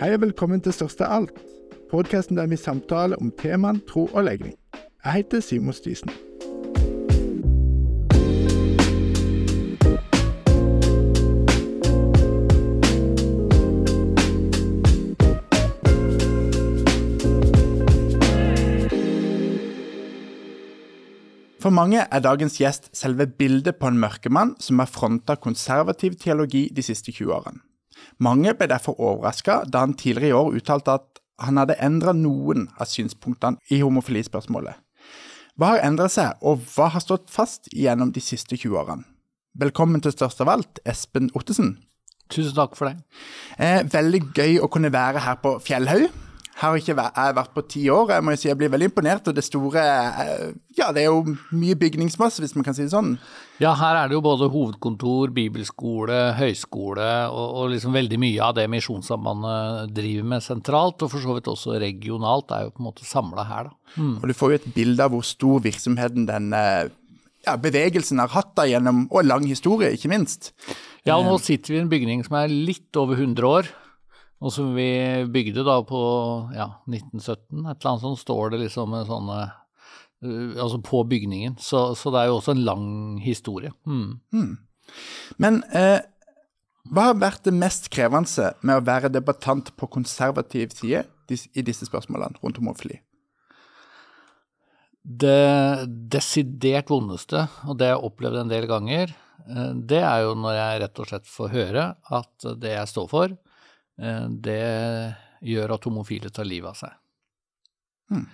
Hei og velkommen til Største alt, podkasten der vi samtaler om temaene tro og legning. Jeg heter Simon Stisen. For mange er dagens gjest selve bildet på en mørkemann som har fronta konservativ teologi de siste 20 årene. Mange ble derfor overraska da han tidligere i år uttalte at han hadde endra noen av synspunktene i homofilispørsmålet. Hva har endret seg, og hva har stått fast gjennom de siste 20 årene? Velkommen til Størst av alt, Espen Ottesen. Tusen takk for det. Eh, veldig gøy å kunne være her på Fjellhaug. Her har ikke vært, jeg vært på ti år. Jeg må jo si jeg blir veldig imponert. Og det store eh, Ja, det er jo mye bygningsmasse, hvis man kan si det sånn. Ja, her er det jo både hovedkontor, bibelskole, høyskole og, og liksom veldig mye av det Misjonssambandet driver med sentralt, og for så vidt også regionalt, er jo på en måte samla her, da. Mm. Og du får jo et bilde av hvor stor virksomheten den eh, ja, bevegelsen har hatt da gjennom, og lang historie, ikke minst. Ja, og nå sitter vi i en bygning som er litt over 100 år. Og som vi bygde da på ja, 1917, et eller annet sånt, står det liksom med sånne uh, Altså på bygningen. Så, så, det er jo også en lang historie. Mm. Mm. Men eh, hva har vært det mest krevende med å være debattant på konservativ side i disse spørsmålene rundt homofili? Det desidert vondeste, og det jeg opplevd en del ganger, eh, det er jo når jeg rett og slett får høre at det jeg står for, Eh, det gjør at homofile tar livet av seg. Mm.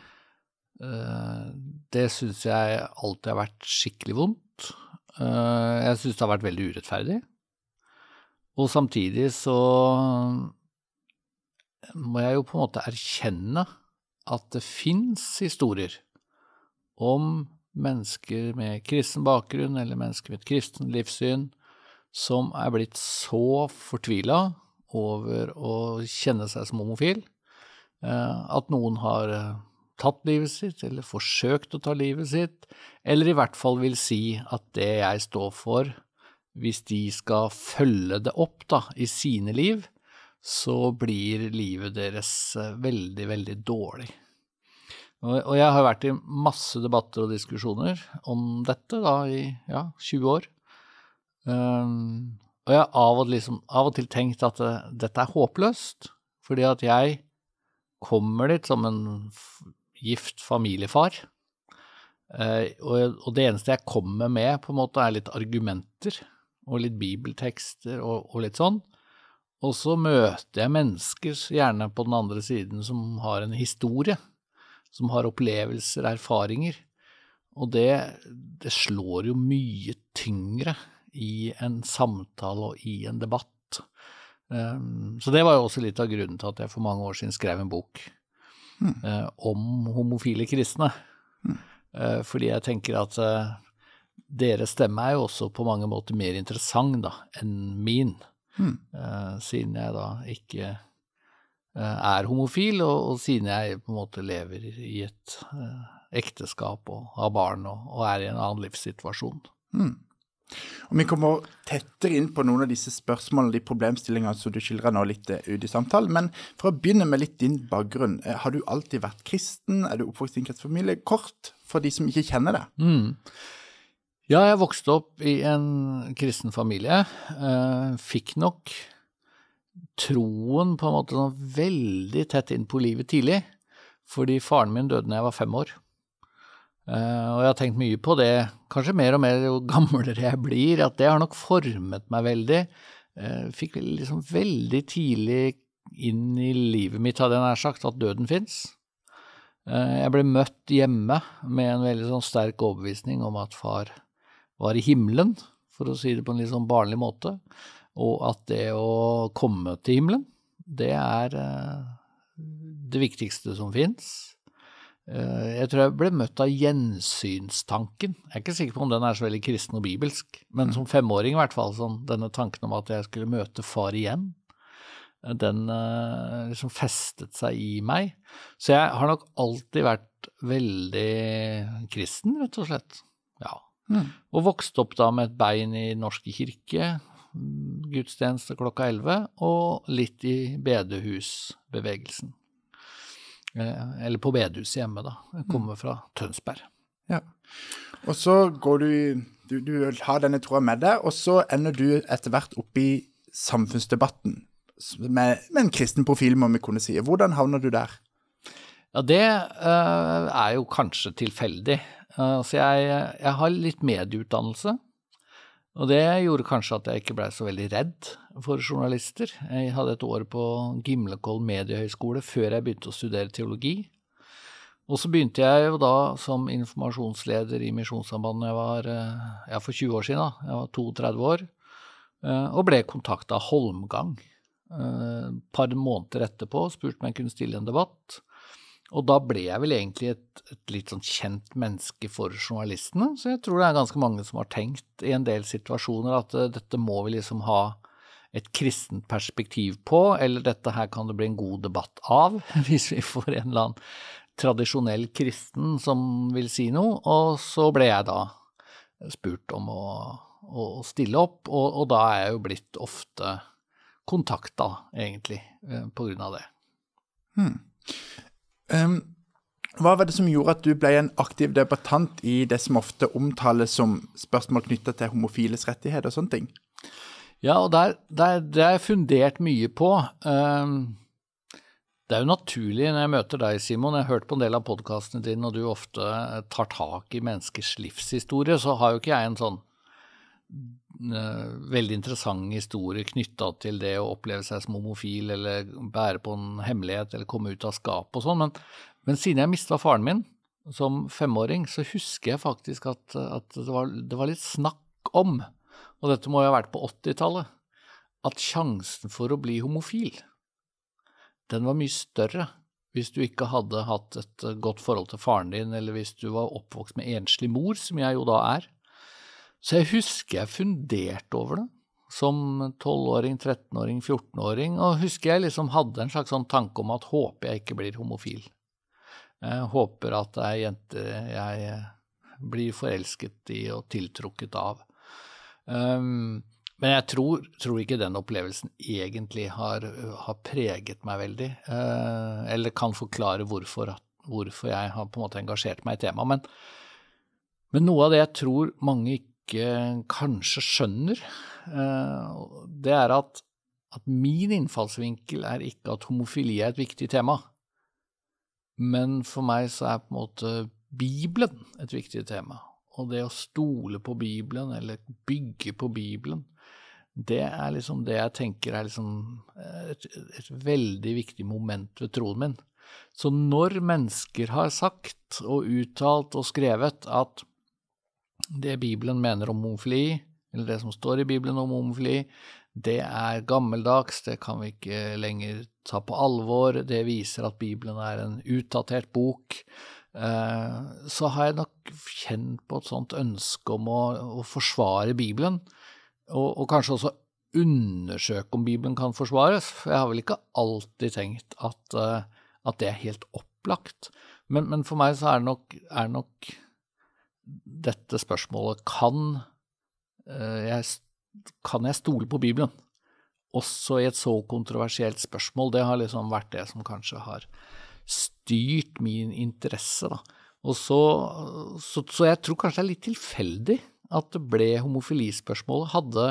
Det syns jeg alltid har vært skikkelig vondt. Eh, jeg syns det har vært veldig urettferdig. Og samtidig så må jeg jo på en måte erkjenne at det fins historier om mennesker med kristen bakgrunn eller mennesker med et kristen livssyn som er blitt så fortvila over å kjenne seg som homofil. Eh, at noen har eh, tatt livet sitt, eller forsøkt å ta livet sitt, eller i hvert fall vil si at det jeg står for, hvis de skal følge det opp da, i sine liv, så blir livet deres eh, veldig, veldig dårlig. Og jeg har vært i masse debatter og diskusjoner om dette da i ja, 20 år. Um, og jeg har av og, liksom, av og til tenkt at det, dette er håpløst, fordi at jeg kommer dit som en gift familiefar. Uh, og, det eneste jeg kommer med, på en måte, er litt argumenter og litt bibeltekster og, litt sånn. Og så møter jeg mennesker, gjerne på den andre siden, som har en historie, som har opplevelser, erfaringer. Og det, det slår jo mye tyngre i en samtale og i en debatt. Um, så det var jo også litt av grunnen til at jeg for mange år siden skrev en bok mm. om homofile kristne. Mm. Fordi jeg tenker at uh, deres stemme er jo også på mange måter mer interessant da, enn min. Mm. siden jeg da ikke er homofil, og, og, siden jeg på en måte lever i et ekteskap og har barn og, og, er i en annen livssituasjon. Mm. Og Vi kommer tettere inn på noen av disse spørsmålene de problemstillingene som du skildrer nå litt eh, ut i samtalen. Men for å begynne med litt din bakgrunn. Eh, har du alltid vært kristen? Er du oppvokst i en kristen familie? Kort, for de som ikke kjenner det. Mm. Ja, jeg vokste opp i en kristen familie. Eh, fikk nok troen på en måte sånn veldig tett inn på livet tidlig. Fordi faren min døde da jeg var fem år. Uh, og jeg har tenkt mye på det, kanskje mer og mer jo gamlere jeg blir, at det har nok formet meg veldig. Uh, fikk liksom veldig tidlig inn i livet mitt, hadde jeg nær sagt, at døden fins. Uh, jeg ble møtt hjemme med en veldig sånn sterk overbevisning om at far var i himmelen, for å si det på en litt sånn barnlig måte, og at det å komme til himmelen, det er det viktigste som fins. Eh, jeg tror jeg ble møtt av gjensynstanken. Jeg er ikke sikker på om den er så veldig kristen og bibelsk, men som femåring i hvert fall, sånn, denne tanken om at jeg skulle møte far igjen, eh, den eh, liksom festet seg i meg. Så jeg har nok alltid vært veldig kristen, rett og slett. Ja. Mm. Og vokste opp da med et bein i Norske kirke, gudstjeneste klokka 11, og litt i bedehusbevegelsen. Eh, eller på bedehuset hjemme, da. Jeg kommer fra Tønsberg. Ja. Og så går du, du, du har denne troa med deg, og så ender du etter hvert opp i samfunnsdebatten med, med, en kristen profil, må vi kunne si. Hvordan havner du der? Ja, det uh, er jo kanskje tilfeldig. Uh, så jeg, jeg, har litt medieutdannelse. Og det gjorde kanskje at jeg ikke blei så veldig redd for journalister. Jeg hadde et år på Gimlekoll mediehøgskole før jeg begynte å studere teologi. Og så begynte jeg jo da som informasjonsleder i Misjonssambandet eh, ja, for 20 år siden. da, Jeg var 32 år. Og ble kontakta av Holmgang et eh, par måneder etterpå og spurte om jeg kunne stille en debatt. Og da ble jeg vel egentlig et, et, litt sånn kjent menneske for journalistene. Så jeg tror det er ganske mange som har tenkt i en del situasjoner at uh, dette må vi liksom ha et kristent perspektiv på, eller dette her kan det bli en god debatt av, hvis vi får en eller annen tradisjonell kristen som vil si noe. Og så ble jeg da spurt om å, å stille opp, og, og da er jeg jo blitt ofte kontakta, egentlig, eh, på grunn av det. Hmm. Um, hva var det som gjorde at du ble en aktiv debattant i det som ofte omtales som spørsmål knytta til homofiles rettigheter og sånne ting? Ja, og der, der, det har jeg fundert mye på. Um, det er jo naturlig når jeg møter deg, Simon, jeg har hørt på en del av podkastene dine, og du ofte tar tak i menneskers livshistorie, så har jo ikke jeg en sånn Eh, veldig interessant historie knytta til det å oppleve seg som homofil eller bære på en hemmelighet eller komme ut av skapet og sånn. Men, men, siden jeg mista faren min som femåring, så husker jeg faktisk at, at det, var, det, var, litt snakk om, og dette må jo ha vært på 80-tallet, at sjansen for å bli homofil, den var mye større hvis du ikke hadde hatt et godt forhold til faren din, eller hvis du var oppvokst med enslig mor, som jeg jo da er. Så jeg husker jeg funderte over det som 12-åring, 13-åring, 14-åring, og husker jeg liksom hadde en slags sånn tanke om at håper jeg ikke blir homofil. Jeg håper at det er jenter jeg blir forelsket i og tiltrukket av. Um, men jeg tror, tror, ikke den opplevelsen egentlig har, har preget meg veldig, uh, eller kan forklare hvorfor, hvorfor, jeg har på en måte engasjert meg i temaet. Men, men noe av det jeg tror mange ikke ikke kanskje skjønner, eh, det er at, at min innfallsvinkel er ikke at homofili er et viktig tema. Men for meg så er på en måte Bibelen et viktig tema. Og det å stole på Bibelen, eller bygge på Bibelen, det er liksom det jeg tenker er liksom et, et veldig viktig moment ved troen min. Så når mennesker har sagt og uttalt og skrevet at det Bibelen mener om homofili, eller det som står i Bibelen om homofili, det er gammeldags, det kan vi ikke lenger ta på alvor, det viser at Bibelen er en utdatert bok. Eh, så har jeg nok kjent på et sånt ønske om å, å forsvare Bibelen, og, og, kanskje også undersøke om Bibelen kan forsvares. For jeg har vel ikke alltid tenkt at, eh, at det er helt opplagt. Men, men, for meg så er det nok, er nok dette spørsmålet kan eh, jeg, kan jeg stole på Bibelen? Også i et så kontroversielt spørsmål. Det har liksom vært det som kanskje har styrt min interesse. da. Og så, så, så jeg tror kanskje det er litt tilfeldig at det ble homofilispørsmålet. Hadde,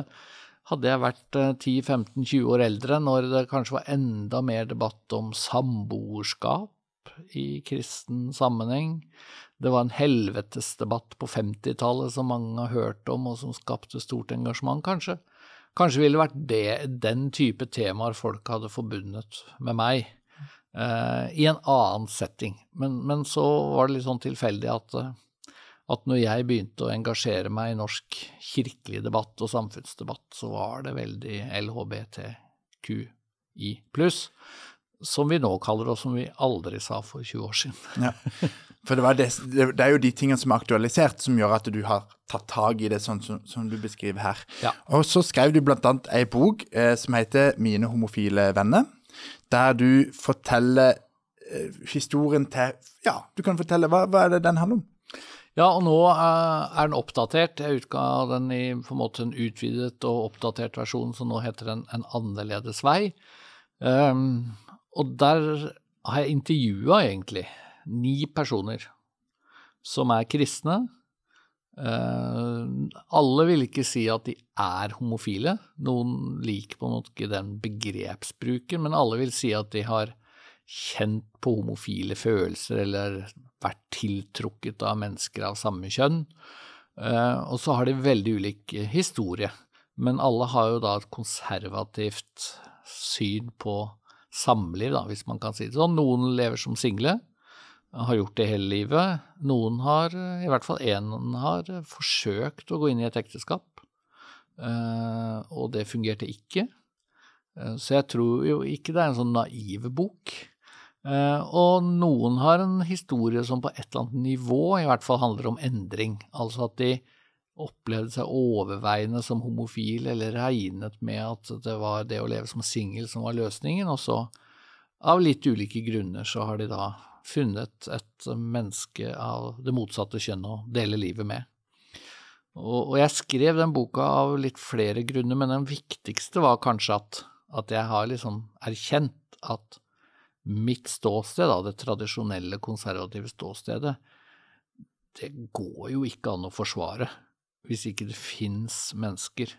hadde jeg vært 10-15-20 eh, år eldre, når det kanskje var enda mer debatt om samboerskap i kristen sammenheng, det var en helvetesdebatt på 50-tallet som mange har hørt om, og som skapte stort engasjement, kanskje. Kanskje ville det vært det, den type temaer folk hadde forbundet med meg, eh, i en annen setting. Men, men, så var det litt sånn tilfeldig at, eh, at når jeg begynte å engasjere meg i norsk kirkelig debatt og samfunnsdebatt, så var det veldig LHBTQI pluss som vi nå kaller det, og som vi aldri sa for 20 år siden. Ja. For det, det, det, er jo de tingene som er aktualisert, som gjør at du har tatt tak i det sånn som, som du beskriver her. Ja. Og så skrev du annet ei bok eh, som heter 'Mine homofile venner', der du forteller eh, historien til Ja, du kan fortelle. Hva, hva er det den handler om? Ja, og nå eh, er den oppdatert. Jeg utga den i på en måte en utvidet og oppdatert versjon, så nå heter den En annerledes vei. Um, og der har jeg intervjua egentlig ni personer som er kristne. Uh, alle vil ikke si at de er homofile. Noen liker på en måte ikke den begrepsbruken, men alle vil si at de har kjent på homofile følelser eller vært tiltrukket av mennesker av samme kjønn. Uh, og så har de veldig ulik historie, men alle har jo da et konservativt syn på samliv, da, hvis man kan si det sånn. Noen lever som single, har gjort det hele livet. Noen har, i hvert fall én har forsøkt å gå inn i et ekteskap, eh, og det fungerte ikke. Eh, så jeg tror jo ikke det er en sånn naiv bok. Eh, og noen har en historie som på et eller annet nivå i hvert fall handler om endring. Altså at de opplevde seg overveiende som homofil, eller regnet med at det var det å leve som singel som var løsningen, og så, av litt ulike grunner, så har de da funnet et menneske av det motsatte kjønn å dele livet med. Og, jeg skrev den boka av litt flere grunner, men den viktigste var kanskje at, at jeg har liksom erkjent at mitt ståsted, da, det tradisjonelle konservative ståstedet, det går jo ikke an å forsvare hvis ikke det fins mennesker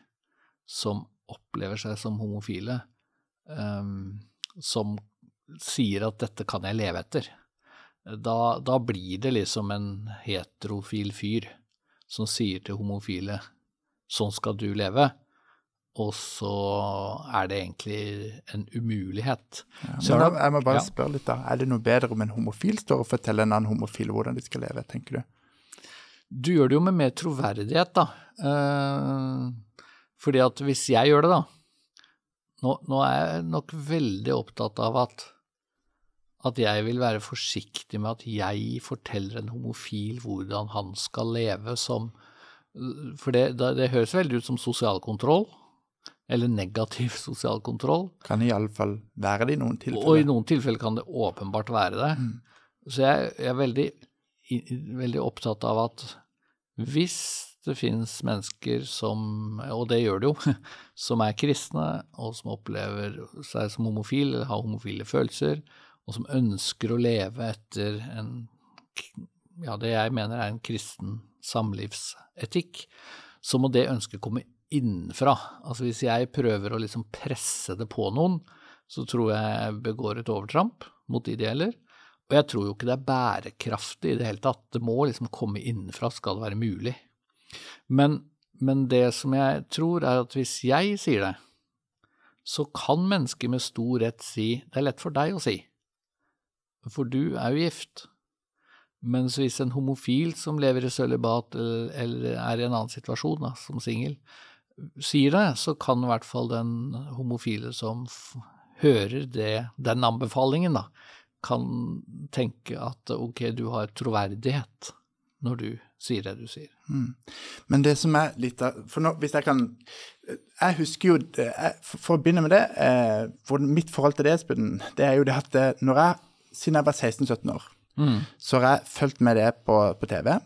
som opplever seg som homofile, um, som sier at 'dette kan jeg leve etter', da, da, blir det liksom en heterofil fyr som sier til homofile 'sånn skal du leve', og så er det egentlig en umulighet. Ja, jeg må bare ja. spørre litt, da. Er det noe bedre om en homofil står og forteller en annen homofil hvordan de skal leve, tenker du? Du gjør det jo med mer troverdighet, da. Eh, fordi at hvis jeg gjør det, da Nå, nå er jeg nok veldig opptatt av at, at jeg vil være forsiktig med at jeg forteller en homofil hvordan han skal leve som For det, det høres veldig ut som sosial kontroll. Eller negativ sosial kontroll. Kan iallfall være det i noen tilfeller. Og i noen tilfeller kan det åpenbart være det. Mm. Så jeg, jeg, er veldig veldig opptatt av at hvis det finnes mennesker som, og det gjør det jo, som er kristne, og som opplever seg som homofile, eller har homofile følelser, og som ønsker å leve etter en, ja, det jeg mener er en kristen samlivsetikk, så må det ønsket komme innenfra. Altså hvis jeg prøver å liksom presse det på noen, så tror jeg jeg begår et overtramp mot de det gjelder. Og jeg tror jo ikke det er bærekraftig i det hele tatt. Det må liksom komme innenfra skal det være mulig. Men, men det som jeg tror, er at hvis jeg sier det, så kan mennesker med stor rett si det er lett for deg å si, for du er jo gift. Mens hvis en homofil som lever i sølibat eller, eller, er i en annen situasjon da, som singel, sier det, så kan i hvert fall den homofile som hører det, den anbefalingen, da, kan tenke at ok, du har troverdighet når du sier det du sier. Mm. Men det som er litt av For nå, hvis jeg kan Jeg husker jo jeg, For å begynne med det eh, for Mitt forhold til det, Espen, det er jo det at eh, når jeg, siden jeg var 16-17 år, mm. så har jeg fulgt med det på, på TV.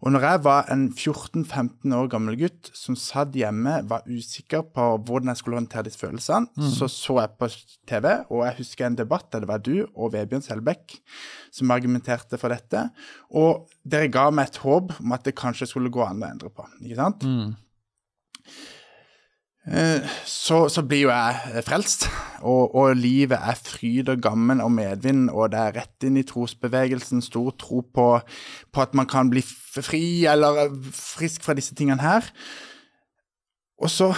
Og når jeg var en 14-15 år gammel gutt som satt hjemme, var usikker på hvordan jeg skulle håndtere disse følelsene, mm. så så jeg på TV, og jeg husker en debatt der det var du og Vebjørn Selbekk som argumenterte for dette. Og dere ga meg et håp om at det kanskje skulle gå an å endre på. ikke sant? Mm. Eh, så, så, blir jo jeg frelst, og, og, livet er fryd og gammen og medvind, og det er rett inn i trosbevegelsen, stor tro på, på, at man kan bli fri eller eh, frisk fra disse tingene her. Og så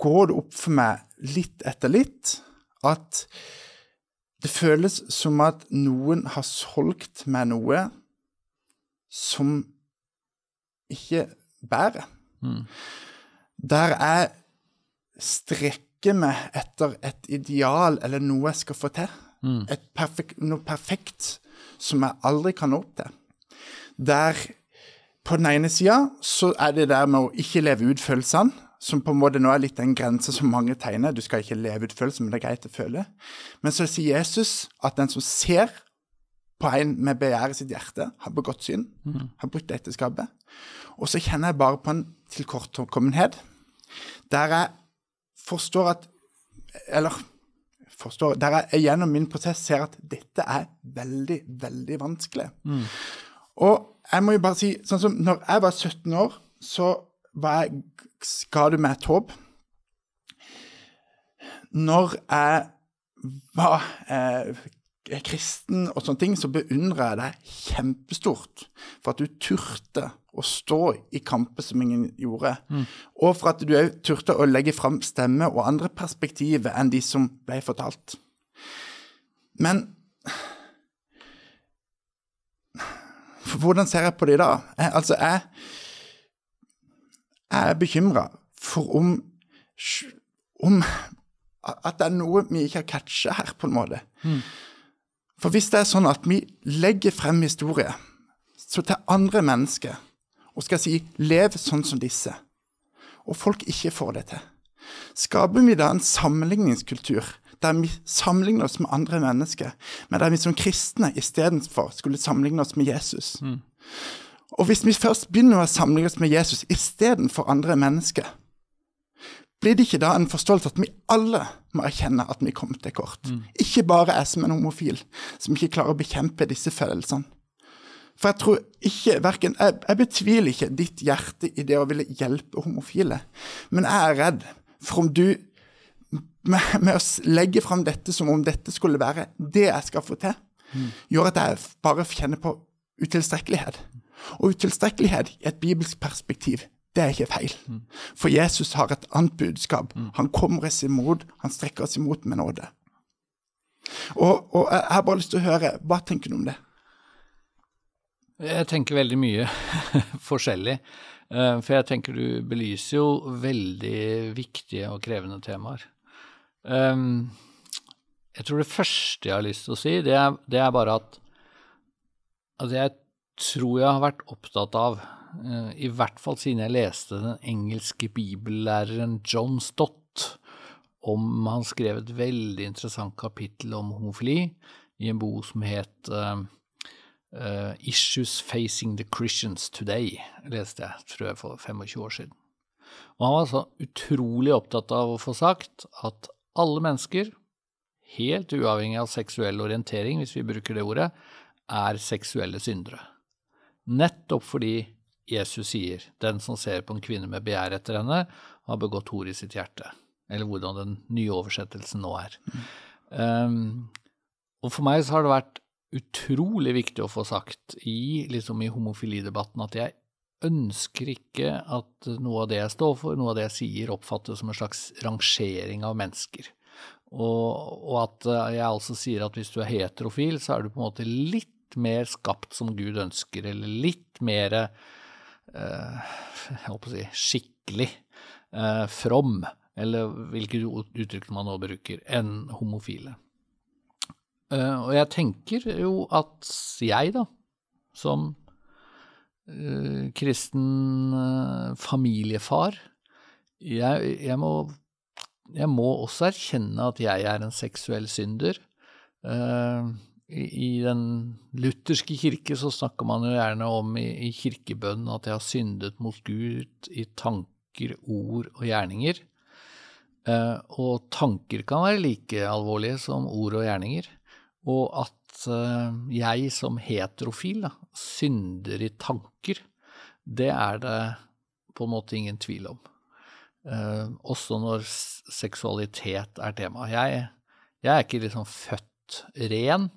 går det opp for meg litt etter litt at det føles som at noen har solgt meg noe som ikke bærer. Mm. Der jeg strekker meg etter et ideal eller noe jeg skal få til. Mm. Perfekt, noe perfekt som jeg aldri kan nå opp til. Der på den ene sida så er det der med å ikke leve ut følelsene, som på en måte nå er litt den grensa som mange tegner. Du skal ikke leve ut følelser, men det er greit å føle. Men så sier Jesus at den som ser på en med begjær i sitt hjerte, har begått synd, har brutt ekteskapet. Og så kjenner jeg bare på en tilkortkommenhet der jeg forstår at Eller forstår, der jeg gjennom min prosess ser at dette er veldig, veldig vanskelig. Og jeg må jo bare si, sånn som når jeg var 17 år, så var jeg, ga du meg et håp. Når jeg var eh, kristen og sånne ting, så beundrer jeg deg kjempestort for at du turte å stå i kamper som ingen gjorde. Og for at du òg turte å legge fram stemme og andre perspektiver enn de som ble fortalt. Men hvordan ser jeg på det da? Jeg, altså, jeg, jeg er bekymra for om, om at det er noe vi ikke har catcha her, på en måte. For hvis det er sånn at vi legger frem historie så til andre mennesker og skal si 'lev sånn som disse', og folk ikke får det til, skaper vi da en sammenligningskultur der vi sammenligner oss med andre mennesker, men der vi som kristne istedenfor skulle sammenligne oss med Jesus? Og hvis vi først begynner å sammenligne oss med Jesus istedenfor andre mennesker, blir det ikke da en forståelse at vi alle må erkjenne at vi kom til kort? Ikke bare jeg som en homofil, som ikke klarer å bekjempe disse følelsene. For jeg tror ikke, verken, jeg, jeg betviler ikke ditt hjerte i det å ville hjelpe homofile, men jeg er redd for om du med, med å legge fram dette som om dette skulle være det jeg skal få til, gjør at jeg bare kjenner på utilstrekkelighet. Og utilstrekkelighet i et bibelsk perspektiv, det er ikke feil. For Jesus har et annet budskap. Han kommer oss imot, han strekker oss imot med nåde. Og, og jeg har bare lyst til å høre, hva tenker du om det? Jeg tenker veldig mye forskjellig. Eh, For jeg tenker du belyser jo veldig viktige og krevende temaer. Um, Jeg tror det første jeg har lyst til å si, det er, det er bare at, at jeg tror jeg har vært opptatt av, uh, i hvert fall siden jeg leste den engelske bibellæreren John Stott, om han skrev et veldig interessant kapittel om homofili i en bok som het uh, uh, Issues Facing the Christians Today, leste jeg, tror jeg, for 25 år siden. Og han var så utrolig opptatt av å få sagt at alle mennesker, helt uavhengig av seksuell orientering, hvis vi bruker det ordet, er seksuelle syndere. Nettopp fordi Jesus sier 'den som ser på en kvinne med begjær etter henne, har begått hor i sitt hjerte', eller hvordan den nye oversettelsen nå er. Um, og for meg så har det vært utrolig viktig å få sagt i, liksom i homofilidebatten at jeg ønsker ikke at noe av det jeg står for, noe av det jeg sier, oppfattes som en slags rangering av mennesker. Og, og at jeg altså sier at hvis du er heterofil, så er du på en måte litt mer skapt som Gud ønsker, eller litt mer eh, jeg håper å si, skikkelig, eh, from, eller hvilke uttrykk man nå bruker, enn homofile. Eh, og jeg tenker jo at jeg, da, som eh, kristen eh, familiefar, jeg, jeg, må, jeg må også erkjenne at jeg er en seksuell synder. Eh, i, I den lutherske kirke så snakker man jo gjerne om i, i kirkebønnen at jeg har syndet mot Gud i tanker, ord og gjerninger. Eh, og tanker kan være like alvorlige som ord og gjerninger. Og at eh, jeg som heterofil da, synder i tanker, det er det på en måte ingen tvil om. Eh, også når seksualitet er tema. Jeg, jeg er ikke liksom født ren.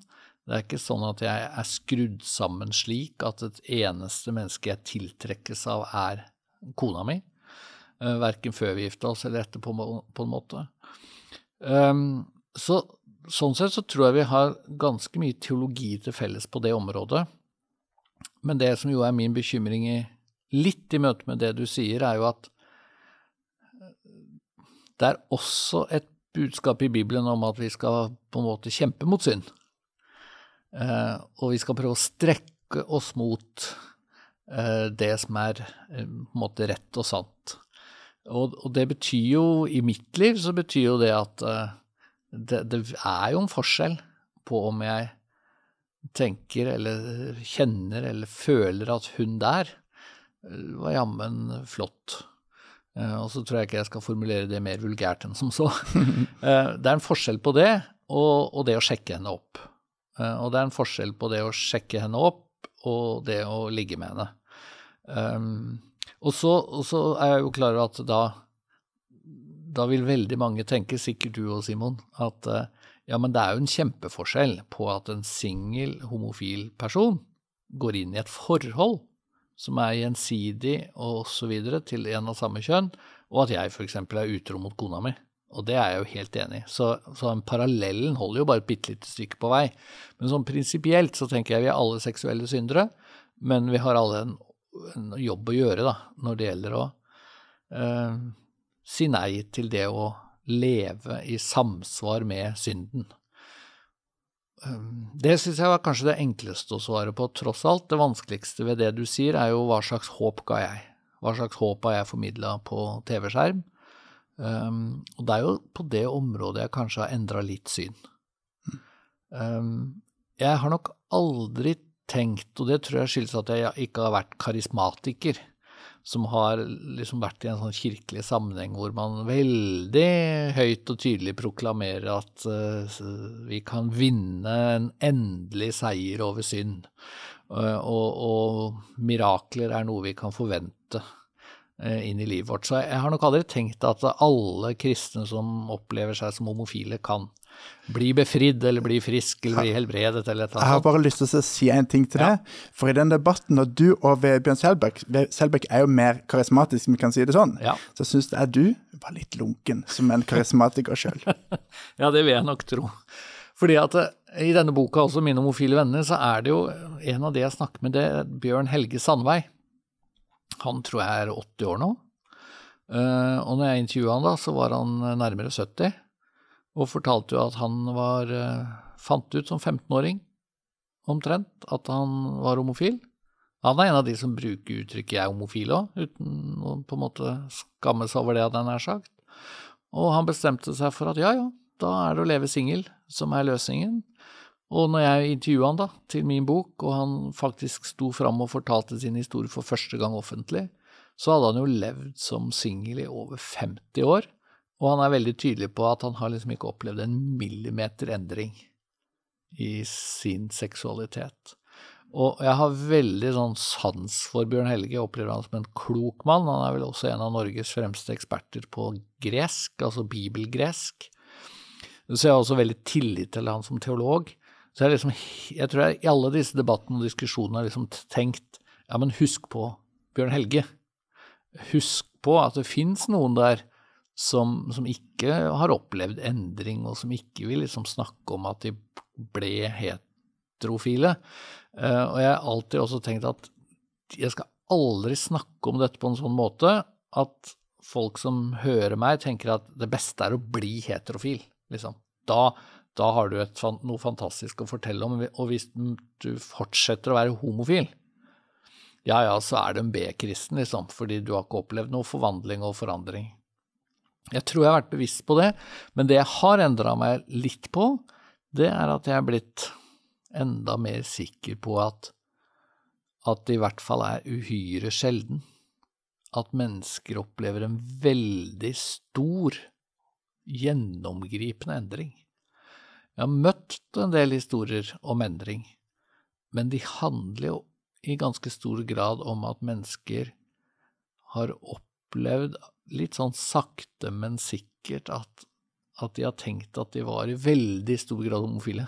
Det er ikke sånn at jeg er skrudd sammen slik at et eneste menneske jeg tiltrekkes av, er kona mi. Uh, verken før vi gifta oss eller etter, på, en måte. Så sånn sett så tror jeg vi har ganske mye teologi til felles på det området. Men det som jo er min bekymring i, litt i møte med det du sier, er jo at det er også et budskap i Bibelen om at vi skal på en måte kjempe mot synd. Eh, og vi skal prøve å strekke oss mot eh, det som er eh, på en måte rett og sant. Og, og det betyr jo, i mitt liv, så betyr jo det at eh, det, det er jo en forskjell på om jeg tenker eller kjenner eller føler at hun der eh, var jammen flott. Eh, og så tror jeg ikke jeg skal formulere det mer vulgært enn som så. Eh, det er en forskjell på det og, og, det å sjekke henne opp. Og det er en forskjell på det å sjekke henne opp og det å ligge med henne. Um, og, så, og, så, er jeg jo klar over at da, da vil veldig mange tenke, sikkert du og Simon, at uh, ja, men det er jo en kjempeforskjell på at en singel homofil person går inn i et forhold som er gjensidig og så videre til en av samme kjønn, og at jeg f.eks. er utro mot kona mi. Og det er jeg jo helt enig i. Så, så parallellen holder jo bare et bitte lite stykke på vei. Men sånn prinsipielt så tenker jeg vi er alle seksuelle syndere, men vi har alle en, en jobb å gjøre da, når det gjelder å eh, si nei til det å leve i samsvar med synden. Um, det syns jeg var kanskje det enkleste å svare på, tross alt. Det vanskeligste ved det du sier, er jo hva slags håp ga jeg? Hva slags håp har jeg formidla på TV-skjerm? Um, og det er jo på det området jeg kanskje har endra litt syn. Um, jeg har nok aldri tenkt, og det tror jeg skyldes at jeg ikke har vært karismatiker, som har liksom vært i en sånn kirkelig sammenheng hvor man veldig høyt og tydelig proklamerer at uh, vi kan vinne en endelig seier over synd. Uh, og, og, mirakler er noe vi kan forvente uh, inn i livet vårt. Så jeg har nok aldri tenkt at alle kristne som opplever seg som homofile, kan bli befridd eller bli frisk eller bli helbredet eller et eller annet. Jeg har bare lyst til å si en ting til ja. det. For i den debatten, når du og Vebjørn Selbekk Selbekk er jo mer karismatisk, vi kan si det sånn, ja. så syns jeg du var litt lunken som en karismatiker sjøl. ja, det vil jeg nok tro. Fordi at eh, i denne boka, også 'Mine homofile venner', så er det jo en av de jeg snakker med, det er Bjørn Helge Sandvei. Han tror jeg er 80 år nå. Uh, og når jeg intervjua han da, så var han nærmere 70 og fortalte jo at han var eh, Fant ut som 15-åring, omtrent, at han var homofil. Han er en av de som bruker uttrykket 'jeg er homofil' òg, uten å på en måte skamme seg over det, hadde jeg nær sagt. Og han bestemte seg for at ja, ja, da er det å leve singel som er løsningen. Og når jeg intervjua han da, til min bok, og han faktisk sto fram og fortalte sin historie for første gang offentlig, så hadde han jo levd som singel i over 50 år. Og han er veldig tydelig på at han har liksom ikke opplevd en millimeter endring i sin seksualitet. Og jeg har veldig sånn sans for Bjørn Helge, jeg opplever han som en klok mann. Han er vel også en av Norges fremste eksperter på gresk, altså bibelgresk. Så jeg har også veldig tillit til han som teolog. Så jeg, liksom, jeg tror jeg i alle disse debattene og diskusjonene har liksom tenkt ja, men husk på Bjørn Helge. Husk på at det fins noen der som, som, ikke har opplevd endring, og som ikke vil liksom snakke om at de ble heterofile. Uh, og jeg har alltid også tenkt at jeg skal aldri snakke om dette på en sånn måte at folk som hører meg, tenker at det beste er å bli heterofil. Liksom. Da, da har du et, noe fantastisk å fortelle om. Og hvis du fortsetter å være homofil, ja ja, så er du en B-kristen, liksom, fordi du har ikke opplevd noe forvandling og forandring. Jeg tror jeg har vært bevisst på det, men det jeg har endra meg litt på, det er at jeg er blitt enda mer sikker på at, at det i hvert fall er uhyre sjelden at mennesker opplever en veldig stor, gjennomgripende endring. Jeg har møtt en del historier om endring, men de handler jo i ganske stor grad om at mennesker har opplevd litt sånn sakte, men sikkert at, at de har tenkt at de var i veldig stor grad homofile.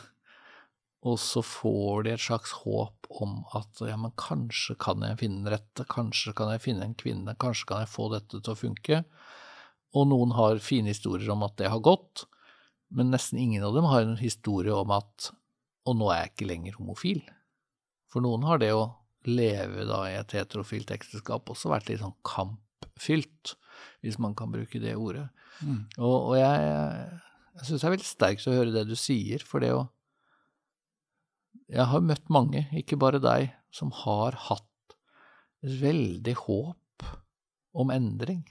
Og så får de et slags håp om at ja, men kanskje kan jeg finne den rette, kanskje kan jeg finne en kvinne, kanskje kan jeg få dette til å funke. Og noen har fine historier om at det har gått, men nesten ingen av dem har en historie om at og nå er jeg ikke lenger homofil. For noen har det å leve da i et heterofilt ekteskap også vært litt sånn kampfylt hvis man kan bruke det ordet. Mm. Og, og, jeg, jeg syns det er veldig sterkt å høre det du sier, for det å Jeg har møtt mange, ikke bare deg, som har hatt et veldig håp om endring.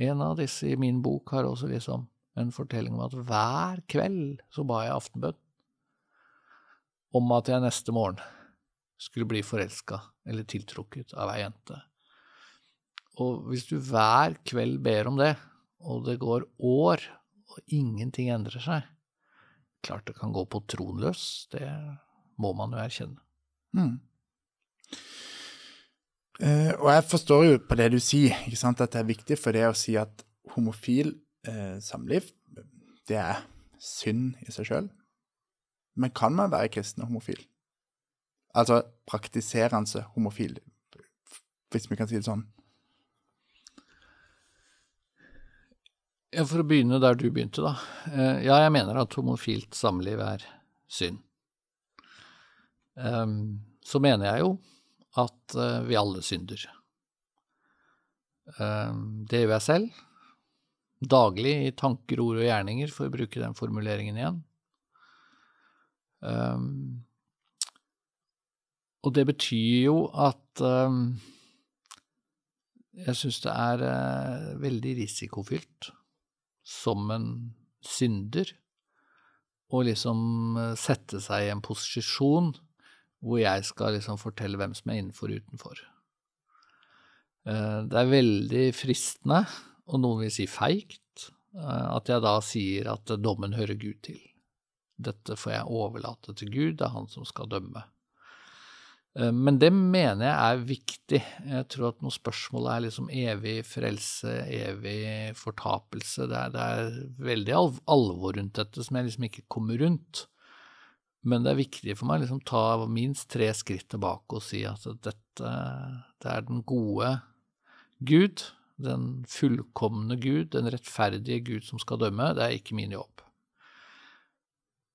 En av disse i min bok har også liksom en fortelling om at hver kveld så ba jeg aftenbønn. om at jeg neste morgen skulle bli forelska eller tiltrukket av ei jente. Og hvis du hver kveld ber om det, og det går år, og ingenting endrer seg Klart det kan gå på troen det må man jo erkjenne. Mm. Eh, og jeg forstår jo på det du sier, at det er viktig for det å si at homofil eh, samliv, det er synd i seg sjøl. Men kan man være kristen og homofil? Altså praktiserende homofil, hvis vi kan si det sånn. For å begynne der du begynte, da. Eh, ja, jeg mener at homofilt samliv er synd. Um, så mener jeg jo at uh, vi alle synder. Um, det gjør jeg selv. Daglig i tanker, ord og gjerninger, for å bruke den formuleringen igjen. Um, og det betyr jo at jeg syns det er uh, veldig risikofylt som en synder og liksom uh, sette seg i en posisjon hvor jeg skal liksom fortelle hvem som er innenfor og utenfor. Eh, det er veldig fristende, og noen vil si feigt, eh, at jeg da sier at dommen hører Gud til. Dette får jeg overlate til Gud, det er han som skal dømme. Eh, men det mener jeg er viktig. Jeg tror at når spørsmål er liksom evig frelse, evig fortapelse. Det er, det er veldig alvor rundt dette som jeg liksom ikke kommer rundt. Men det er viktig for meg å liksom ta minst tre skritt tilbake og si at dette det er den gode Gud, den fullkomne Gud, den rettferdige Gud som skal dømme. Det er ikke min jobb.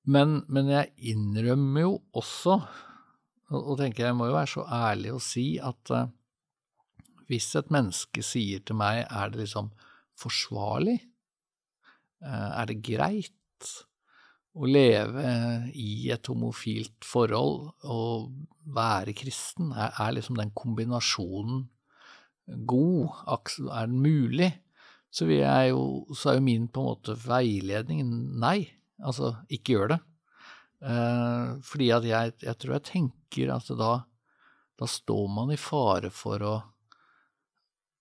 Men, men jeg innrømmer jo også, og, tenker jeg må jo være så ærlig å si, at uh, hvis et menneske sier til meg er det liksom forsvarlig, uh, er det greit, å leve i et homofilt forhold og være kristen, er, er liksom den kombinasjonen god? Er den mulig? Så, jo, så, er jo min på en måte veiledning nei. Altså, ikke gjør det. Eh, fordi at jeg, jeg, tror jeg tenker at da, da står man i fare for å,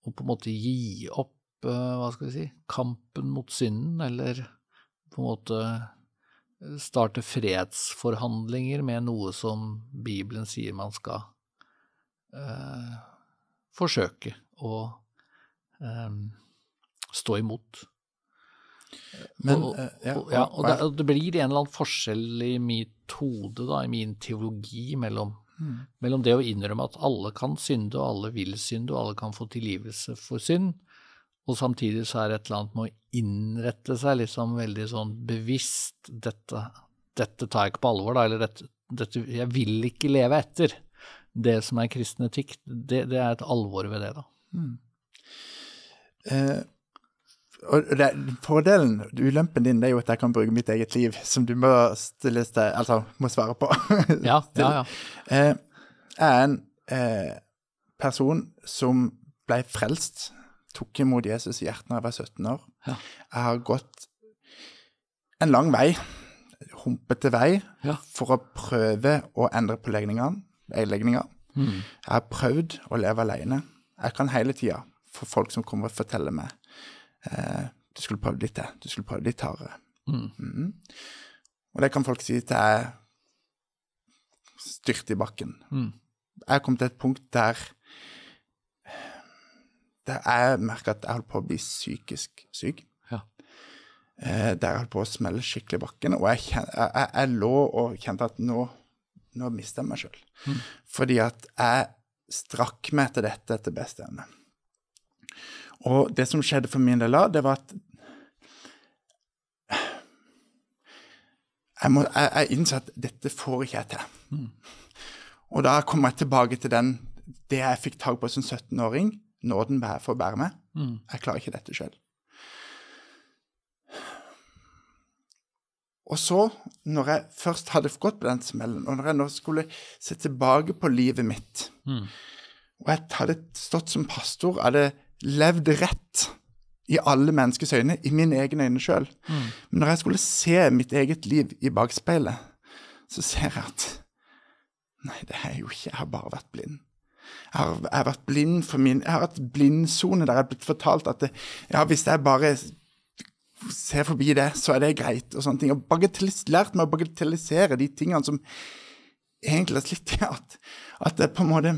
å på en måte gi opp, eh, hva skal vi si, kampen mot synden, eller på en måte starte fredsforhandlinger med noe som Bibelen sier man skal eh, forsøke å eh, stå imot. Men, og, uh, ja, og, ja, og det, det, blir en eller annen forskjell i mitt hode, da, i min teologi, mellom, mm. mellom det å innrømme at alle kan synde, og alle vil synde, og alle kan få tilgivelse for synd, og samtidig så er det et eller annet med å innrette seg liksom veldig sånn bevisst dette, dette tar jeg ikke på alvor, da, eller dette, dette, Jeg vil ikke leve etter det som er kristen etikk. Det, det er et alvor ved det, da. Mm. Eh, og det, Fordelen, ulempen din, det er jo at jeg kan bruke mitt eget liv, som du må stille til, altså må svare på. ja, ja, ja. Eh, jeg er en eh, person som ble frelst tok imot Jesus i hjertet da jeg var 17 år. Ja. Jeg har gått en lang vei, humpete vei, ja. for å prøve å endre på legningene. Mm. Jeg har prøvd å leve alene. Jeg kan hele tida få folk som kommer og forteller meg du skulle prøvd litt det, du skulle prøvd litt hardere. Mm. Mm. Og det kan folk si til jeg styrte i bakken. Mm. Jeg kom til et punkt der der jeg merka at jeg holdt på å bli psykisk syk. Ja. Eh, der jeg holdt på å smelle skikkelig i bakken. Og jeg, jeg, jeg, jeg, lå og kjente at nå, nå mister jeg meg sjøl. Mm. Fordi at jeg strakk meg etter dette etter beste evne. Og det som skjedde for min del da, det var at jeg, må, jeg, jeg innså at dette får ikke jeg til. Mm. Og da kom jeg tilbake til den, det jeg fikk tak på som 17-åring nåden for å bære meg. Mm. Jeg klarer ikke dette sjøl. Og så, når jeg først hadde gått på den smellen, og når jeg nå skulle se tilbake på livet mitt mm. Og jeg hadde stått som pastor, hadde levd rett i alle menneskers øyne, i mine egne øyne sjøl. Mm. Men når jeg skulle se mitt eget liv i bakspeilet, så ser jeg at Nei, det har jeg jo ikke. Jeg har bare vært blind. Jeg har, jeg har vært blind for min Jeg har hatt blindsone der jeg har blitt fortalt at det, ja, hvis jeg bare ser forbi det, så er det greit. Og sånne ting. Og lært meg å bagatellisere de tingene som egentlig er slitt i. At, at det på en måte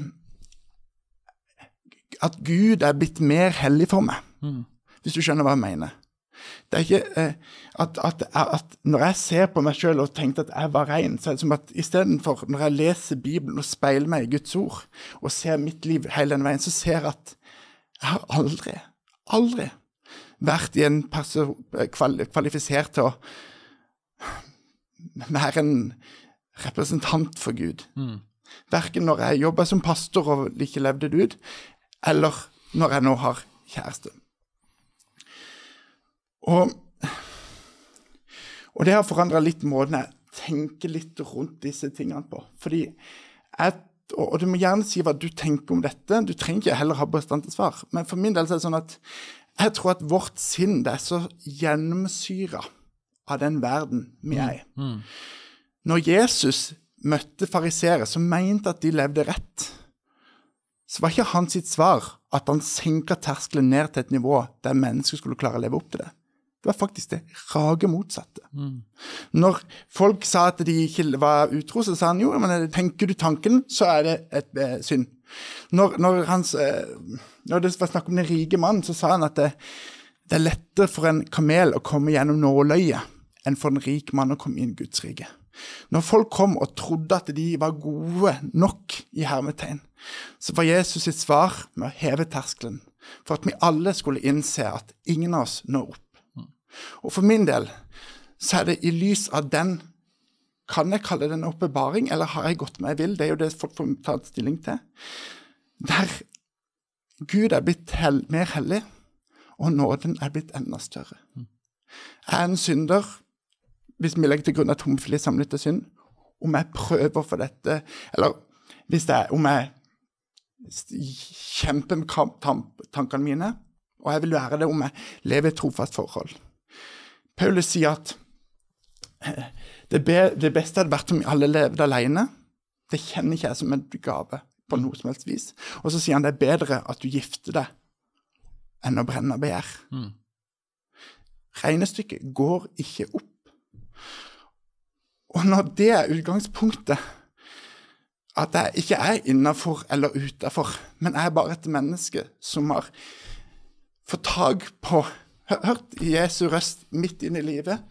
At Gud er blitt mer hellig for meg. Mm. Hvis du skjønner hva jeg mener. Det er ikke eh, at, at, at, Når jeg ser på meg sjøl og tenkte at jeg var rein, så er det som at istedenfor når jeg leser Bibelen og speiler meg i Guds ord og ser mitt liv hele den veien, så ser jeg at jeg har aldri, aldri vært i en kvalifisert til å være en representant for Gud. Mm. Verken når jeg jobba som pastor og ikke levde det ut, eller når jeg nå har kjæreste. Og, og det har forandra litt måten jeg tenker litt rundt disse tingene på. Fordi jeg, og, du må gjerne si hva du tenker om dette. Du trenger ikke heller ha bestandte svar. Men for min del så er det sånn at jeg tror at vårt sinn det er så gjennomsyra av den verden vi er i. Mm. Mm. Når Jesus møtte fariseere som mente at de levde rett, så var ikke hans sitt svar at han senka terskelen ned til et nivå der mennesker skulle klare å leve opp til det. Det var faktisk det rage motsatte. Mm. Når folk sa at de ikke var utro, så sa han jo men tenker du tanken, så er det et eh, synd. Når, når, hans, eh, når, det var snakk om den rike mannen, så sa han at det, det, er lettere for en kamel å komme gjennom nåløyet enn for en rik mann å komme inn i Guds rike. Når folk kom og trodde at de var gode nok, i hermetegn, så var Jesus sitt svar med å heve terskelen for at vi alle skulle innse at ingen av oss når opp og for min del så er det i lys av den Kan jeg kalle det en oppbevaring, eller har jeg gått meg vill? Det er jo det folk får ta stilling til. Der Gud er blitt hel mer hellig, og nåden er blitt enda større. Jeg er en synder, hvis vi legger til grunn at homofili samlet til synd. Om jeg prøver for dette, eller hvis det er, om jeg kjemper med tankene mine, og jeg vil være det om jeg lever i et trofast forhold. Paulus sier at eh, det beste hadde vært om vi alle levde alene. Det kjenner ikke jeg som en gave på noe som helst vis. Og så sier han det er bedre at du gifter deg enn å brenne begjær. Mm. Regnestykket går ikke opp. Og når det er utgangspunktet, at jeg ikke er innafor eller utafor, men jeg er bare et menneske som har fått tak på hørt Jesu røst midt inn i livet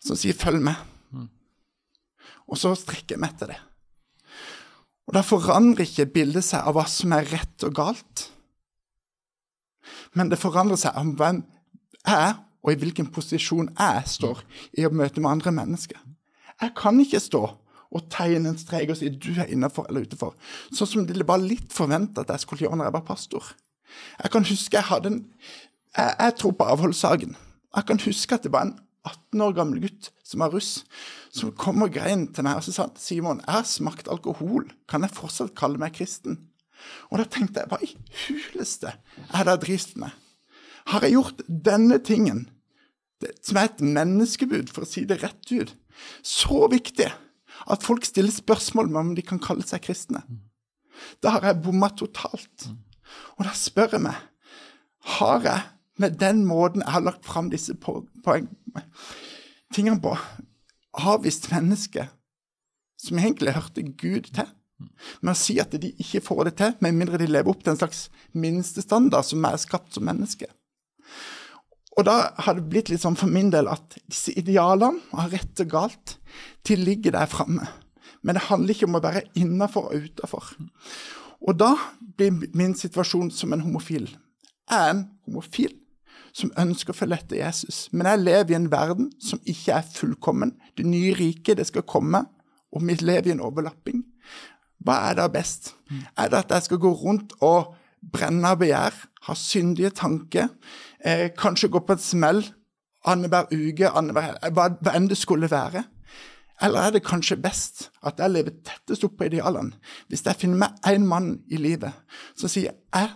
som sier 'følg med'. Og så strekker jeg meg etter det. Og Da forandrer ikke bildet seg av hva som er rett og galt, men det forandrer seg av hvem jeg er, og i hvilken posisjon jeg står i å møte med andre mennesker. Jeg kan ikke stå og tegne en strek og si du er innafor eller utenfor, sånn som de bare litt forventa at jeg skulle gjøre når jeg var pastor. Jeg kan huske jeg hadde en jeg, jeg tror på avholdssaken. Jeg kan huske at det var en 18 år gammel gutt som var russ, som kom og grein til meg og sa han, Simon, jeg har smakt alkohol, kan jeg fortsatt kalle meg kristen? Og da tenkte jeg, hva i huleste er det jeg driver med? Har jeg gjort denne tingen, det, som er et menneskebud, for å si det rett ut, så viktig at folk stiller spørsmål om de kan kalle seg kristne? Da har jeg bomma totalt. Og da spør jeg meg, har jeg med den måten jeg har lagt fram disse poeng, tingene på, avvist mennesker som egentlig hørte Gud til, med å si at de ikke får det til, med mindre de lever opp til en slags minstestandard som er skapt som menneske. Og da har det blitt litt sånn for min del at disse idealene av rett og galt, de ligger der framme. Men det handler ikke om å være innafor og utafor. Og da blir min situasjon som en homofil. Jeg er en homofil som ønsker å følge etter Jesus. Men jeg lever i en verden som ikke er fullkommen. Det nye riket, det skal komme, og vi lever i en overlapping. Hva er da best? Er det at jeg skal gå rundt og brenne av begjær, ha syndige tanker, eh, kanskje gå på en smell annenhver uke, annenhver, hva, hva enn det skulle være? Eller er det kanskje best at jeg lever tettest opp på idealene? Hvis jeg finner meg én mann i livet som sier jeg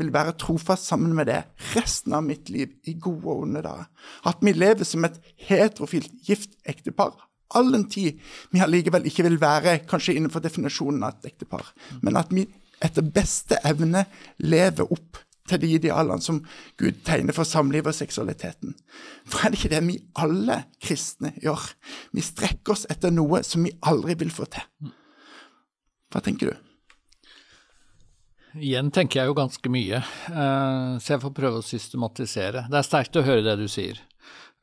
vil være trofast sammen med det resten av mitt liv, i gode og onde dager. At vi lever som et heterofilt gift ektepar all den tid vi allikevel ikke vil være kanskje innenfor definisjonen av et ektepar, men at vi etter beste evne lever opp til de idealene som Gud tegner for samlivet og seksualiteten. For er det ikke det vi alle kristne gjør? Vi strekker oss etter noe som vi aldri vil få til. Hva tenker du? Igjen tenker jeg jo ganske mye, eh, så jeg får prøve å systematisere. Det er sterkt å høre det du sier.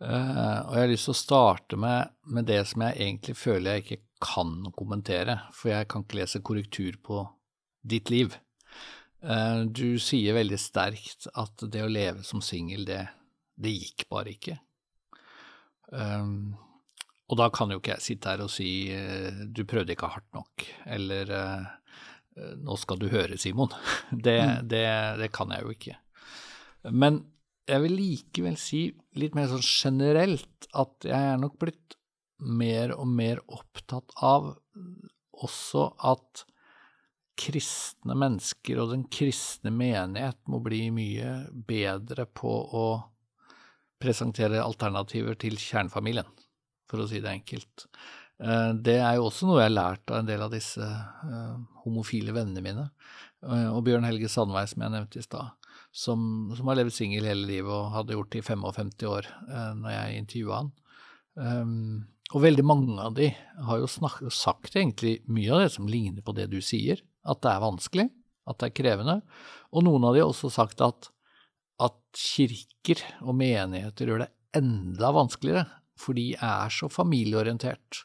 Eh, og jeg har lyst til å starte med, med, det som jeg egentlig føler jeg ikke kan kommentere, for jeg kan ikke lese korrektur på ditt liv. Eh, du sier veldig sterkt at det å leve som singel, det, det, gikk bare ikke. og da kan jo ikke jeg sitte her og si du prøvde ikke hardt nok, eller nå skal du høre, Simon. Det, mm. det, det, kan jeg jo ikke. Men jeg vil likevel si litt mer sånn generelt at jeg er nok blitt mer og mer opptatt av også at kristne mennesker og den kristne menighet må bli mye bedre på å presentere alternativer til kjernefamilien, for å si det enkelt. Eh, det er jo også noe jeg har lært av en del av disse uh, homofile vennene mine. Uh, og Bjørn Helge Sandveig, som jeg nevnte i stad, som, som, har levd singel hele livet og hadde gjort det i 55 år når jeg intervjua han. Um, og veldig mange av de har jo snak, sagt egentlig mye av det som ligner på det du sier, at det er vanskelig, at det er krevende. Og noen av de har også sagt at, at kirker og menigheter gjør det enda vanskeligere, for de er så familieorientert.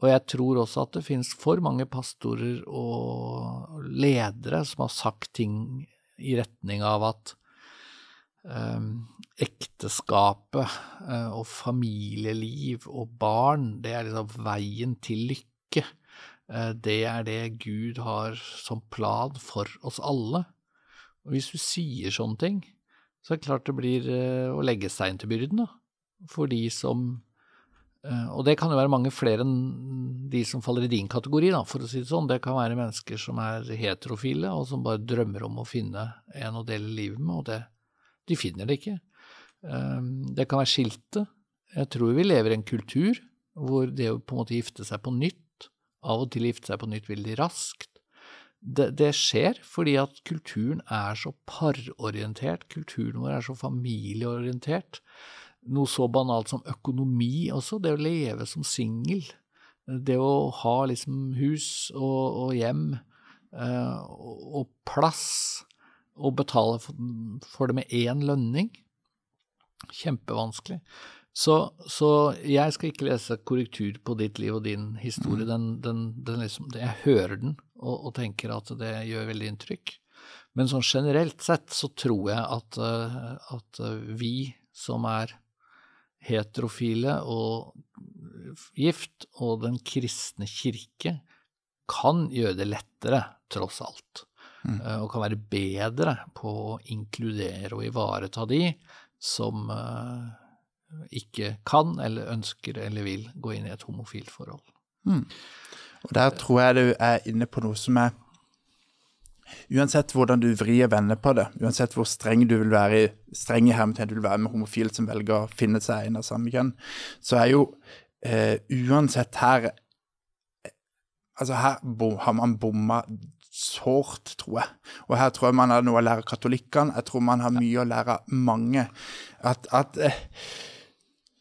Og jeg tror også at det finnes for mange pastorer og ledere som har sagt ting i retning av at um, ekteskapet uh, og familieliv og barn, det er liksom veien til lykke. Uh, det er det Gud har som plan for oss alle. Og hvis du sier sånne ting, så er det klart det blir uh, å legge stein til byrden, da. For de som Eh, og det kan jo være mange flere enn de som faller i din kategori, da, for å si det sånn. Det kan være mennesker som er heterofile, og som bare drømmer om å finne en å dele livet med, og det, de finner det ikke. Eh, det kan være skilte. Jeg tror vi lever i en kultur hvor det å på en måte gifte seg på nytt, av og til gifte seg på nytt veldig raskt, det, det, skjer fordi at kulturen er så parorientert, kulturen vår er så familieorientert noe så banalt som økonomi også, det å leve som singel. Det å ha liksom hus og, og hjem eh, og plass, og betale for, for det med én lønning. Kjempevanskelig. Så, så, jeg skal ikke lese korrektur på ditt liv og din historie. Mm. Den, den, den liksom, jeg hører den og, og, tenker at det gjør veldig inntrykk. Men sånn generelt sett så tror jeg at, eh, at vi som er heterofile og gift og Den kristne kirke kan gjøre det lettere, tross alt. Mm. Eh, og kan være bedre på å inkludere og ivareta de som ikke kan eller ønsker eller vil gå inn i et homofilt forhold. Mm. Og Der tror jeg du er inne på noe som er Uansett hvordan du vrir og vender på det, uansett hvor streng du vil være streng i hermetegn du vil være med homofile som velger å finne seg en av samme kjønn, så er jo eh, uansett her Altså, her har man bomma sårt, tror jeg. Og her tror jeg man har noe å lære katolikkene. Jeg tror man har mye å lære mange. At, at eh,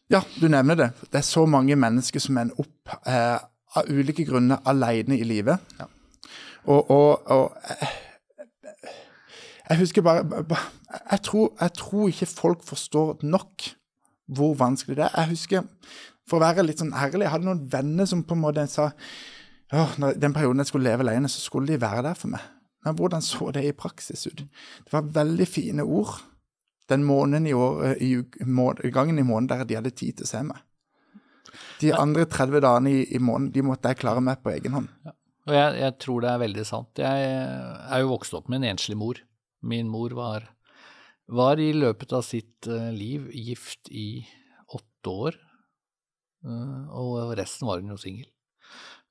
Ja, du nevner det. Det er så mange mennesker som ender opp eh, av ulike grunner alene i livet. Ja. Og, og, og Jeg husker bare jeg tror, jeg tror, ikke folk forstår nok hvor vanskelig det er. Jeg husker, for å være litt sånn ærlig, jeg hadde noen venner som på en måte sa at den perioden jeg skulle leve alene, så skulle de være der for meg. Men hvordan så det i praksis ut? Det var veldig fine ord den måneden i, år, i, må, gangen i måneden der de hadde tid til å se meg. De andre 30 dagene i, i måneden de måtte jeg klare meg på egen hånd. Ja. Og jeg, jeg, tror det er veldig sant. Jeg er jo vokst opp med en enslig mor. Min mor var, var i løpet av sitt uh, liv gift i åtte år, og resten var hun jo singel.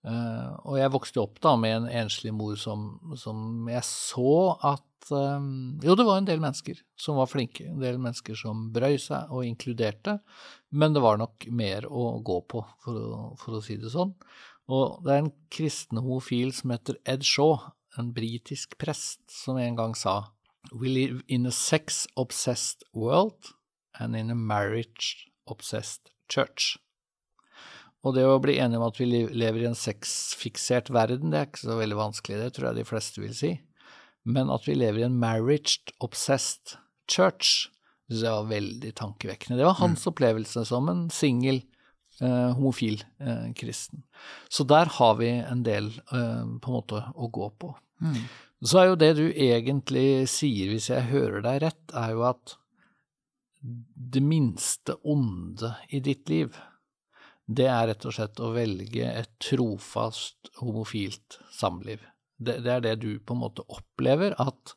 Uh, og jeg vokste opp da med en enslig mor som, som jeg så at um, Jo, det var en del mennesker som var flinke, en del mennesker som brøy seg og inkluderte, men det var nok mer å gå på, for å, for å si det sånn. Og det er en kristen homofil som heter Ed Shaw, en britisk prest, som en gang sa We live in a sex-obsessed world and in a marriage-obsessed church. Og det å bli enige om at vi lever i en sexfiksert verden, det er ikke så veldig vanskelig, det tror jeg de fleste vil si. Men at vi lever i en marriage-obsessed church, det var veldig tankevekkende. Det var hans mm. opplevelse som en singel, eh, homofil eh, kristen. Så der har vi en del eh, på en måte å gå på. Mm. Så er jo det du egentlig sier, hvis jeg hører deg rett, er jo at det minste onde i ditt liv, det er rett og slett å velge et trofast homofilt samliv. Det, det er det du på en måte opplever, at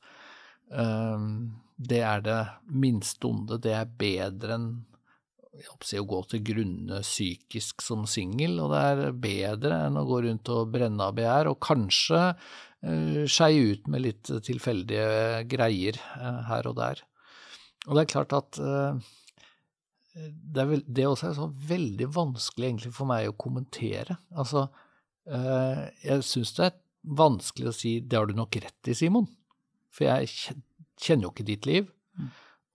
um, det er det minste onde. Det er bedre enn si, å gå til grunne psykisk som singel, og det er bedre enn å gå rundt og brenne av begjær, og kanskje uh, skeie ut med litt tilfeldige greier uh, her og der. Og det er klart at uh, det, vel, det også er så veldig vanskelig egentlig for meg å kommentere. Altså, eh, jeg syns det er vanskelig å si 'det har du nok rett i, Simon', for jeg kjenner jo ikke ditt liv. Mm.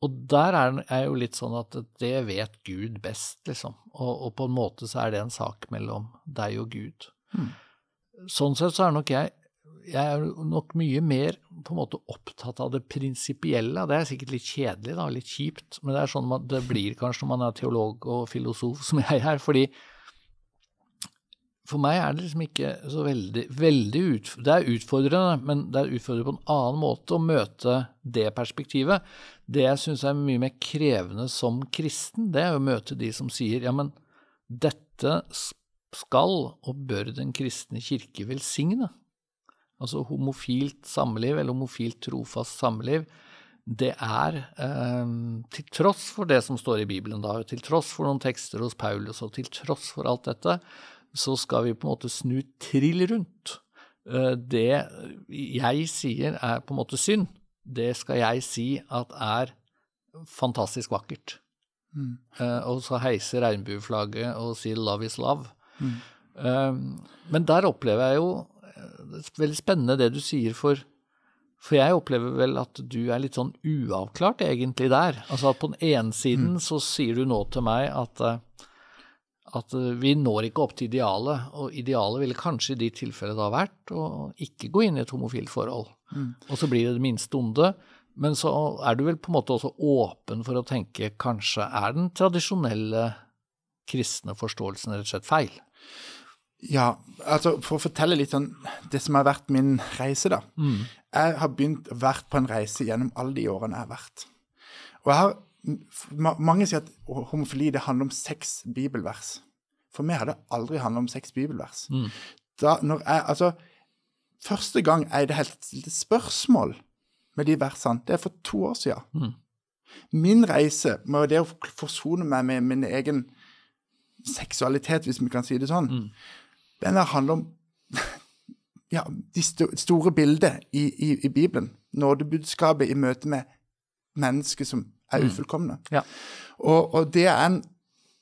Og der er det jo litt sånn at det vet Gud best, liksom. Og, og, på en måte så er det en sak mellom deg og Gud. Mm. Sånn sett så er nok jeg jeg er nok mye mer på en måte opptatt av det prinsipielle. Det er sikkert litt kjedelig, da, litt kjipt, men det er sånn det blir kanskje når man er teolog og filosof, som jeg er. fordi for meg er det liksom ikke så veldig, veldig ut, Det er utfordrende, men det er utfordrende på en annen måte å møte det perspektivet. Det jeg syns er mye mer krevende som kristen, det er å møte de som sier ja, men dette skal og bør den kristne kirke velsigne altså homofilt samliv, eller homofilt trofast samliv, det er, eh, til tross for det som står i Bibelen, da, til tross for noen tekster hos Paulus, og til tross for alt dette, så skal vi på en måte snu trill rundt. Eh, det jeg sier er på en måte synd, det skal jeg si at er fantastisk vakkert. Mm. Eh, og så heise regnbueflagget og si 'love is love'. Mm. Eh, men der opplever jeg jo det er veldig spennende det du sier, for, for jeg opplever vel at du er litt sånn uavklart egentlig der. Altså at på den ene siden mm. så sier du nå til meg at, at eh, vi når ikke opp til idealet, og idealet ville kanskje i de tilfellene da vært å ikke gå inn i et homofilt forhold. Mm. Og så blir det det minste onde. Men så er du vel på en måte også åpen for å tenke kanskje er den tradisjonelle kristne forståelsen rett og slett feil? Ja, altså for å fortelle litt sånn det som har vært min reise, da. Mm. Jeg har begynt vært på en reise gjennom alle de årene jeg har vært. Og jeg har Mange sier at homofili det handler om seks bibelvers. For meg har det aldri handlet om seks bibelvers. Mm. Da, når jeg, altså, Første gang jeg i det hele stilte spørsmål med de versene, det er for to år siden. Mm. Min reise med det å forsone meg med min egen seksualitet, hvis vi kan si det sånn, mm. Den der handler om ja, de store bildet i, i, i Bibelen. Nådebudskapet i møte med mennesker som er mm. ufullkomne. Ja. Og, og, det er en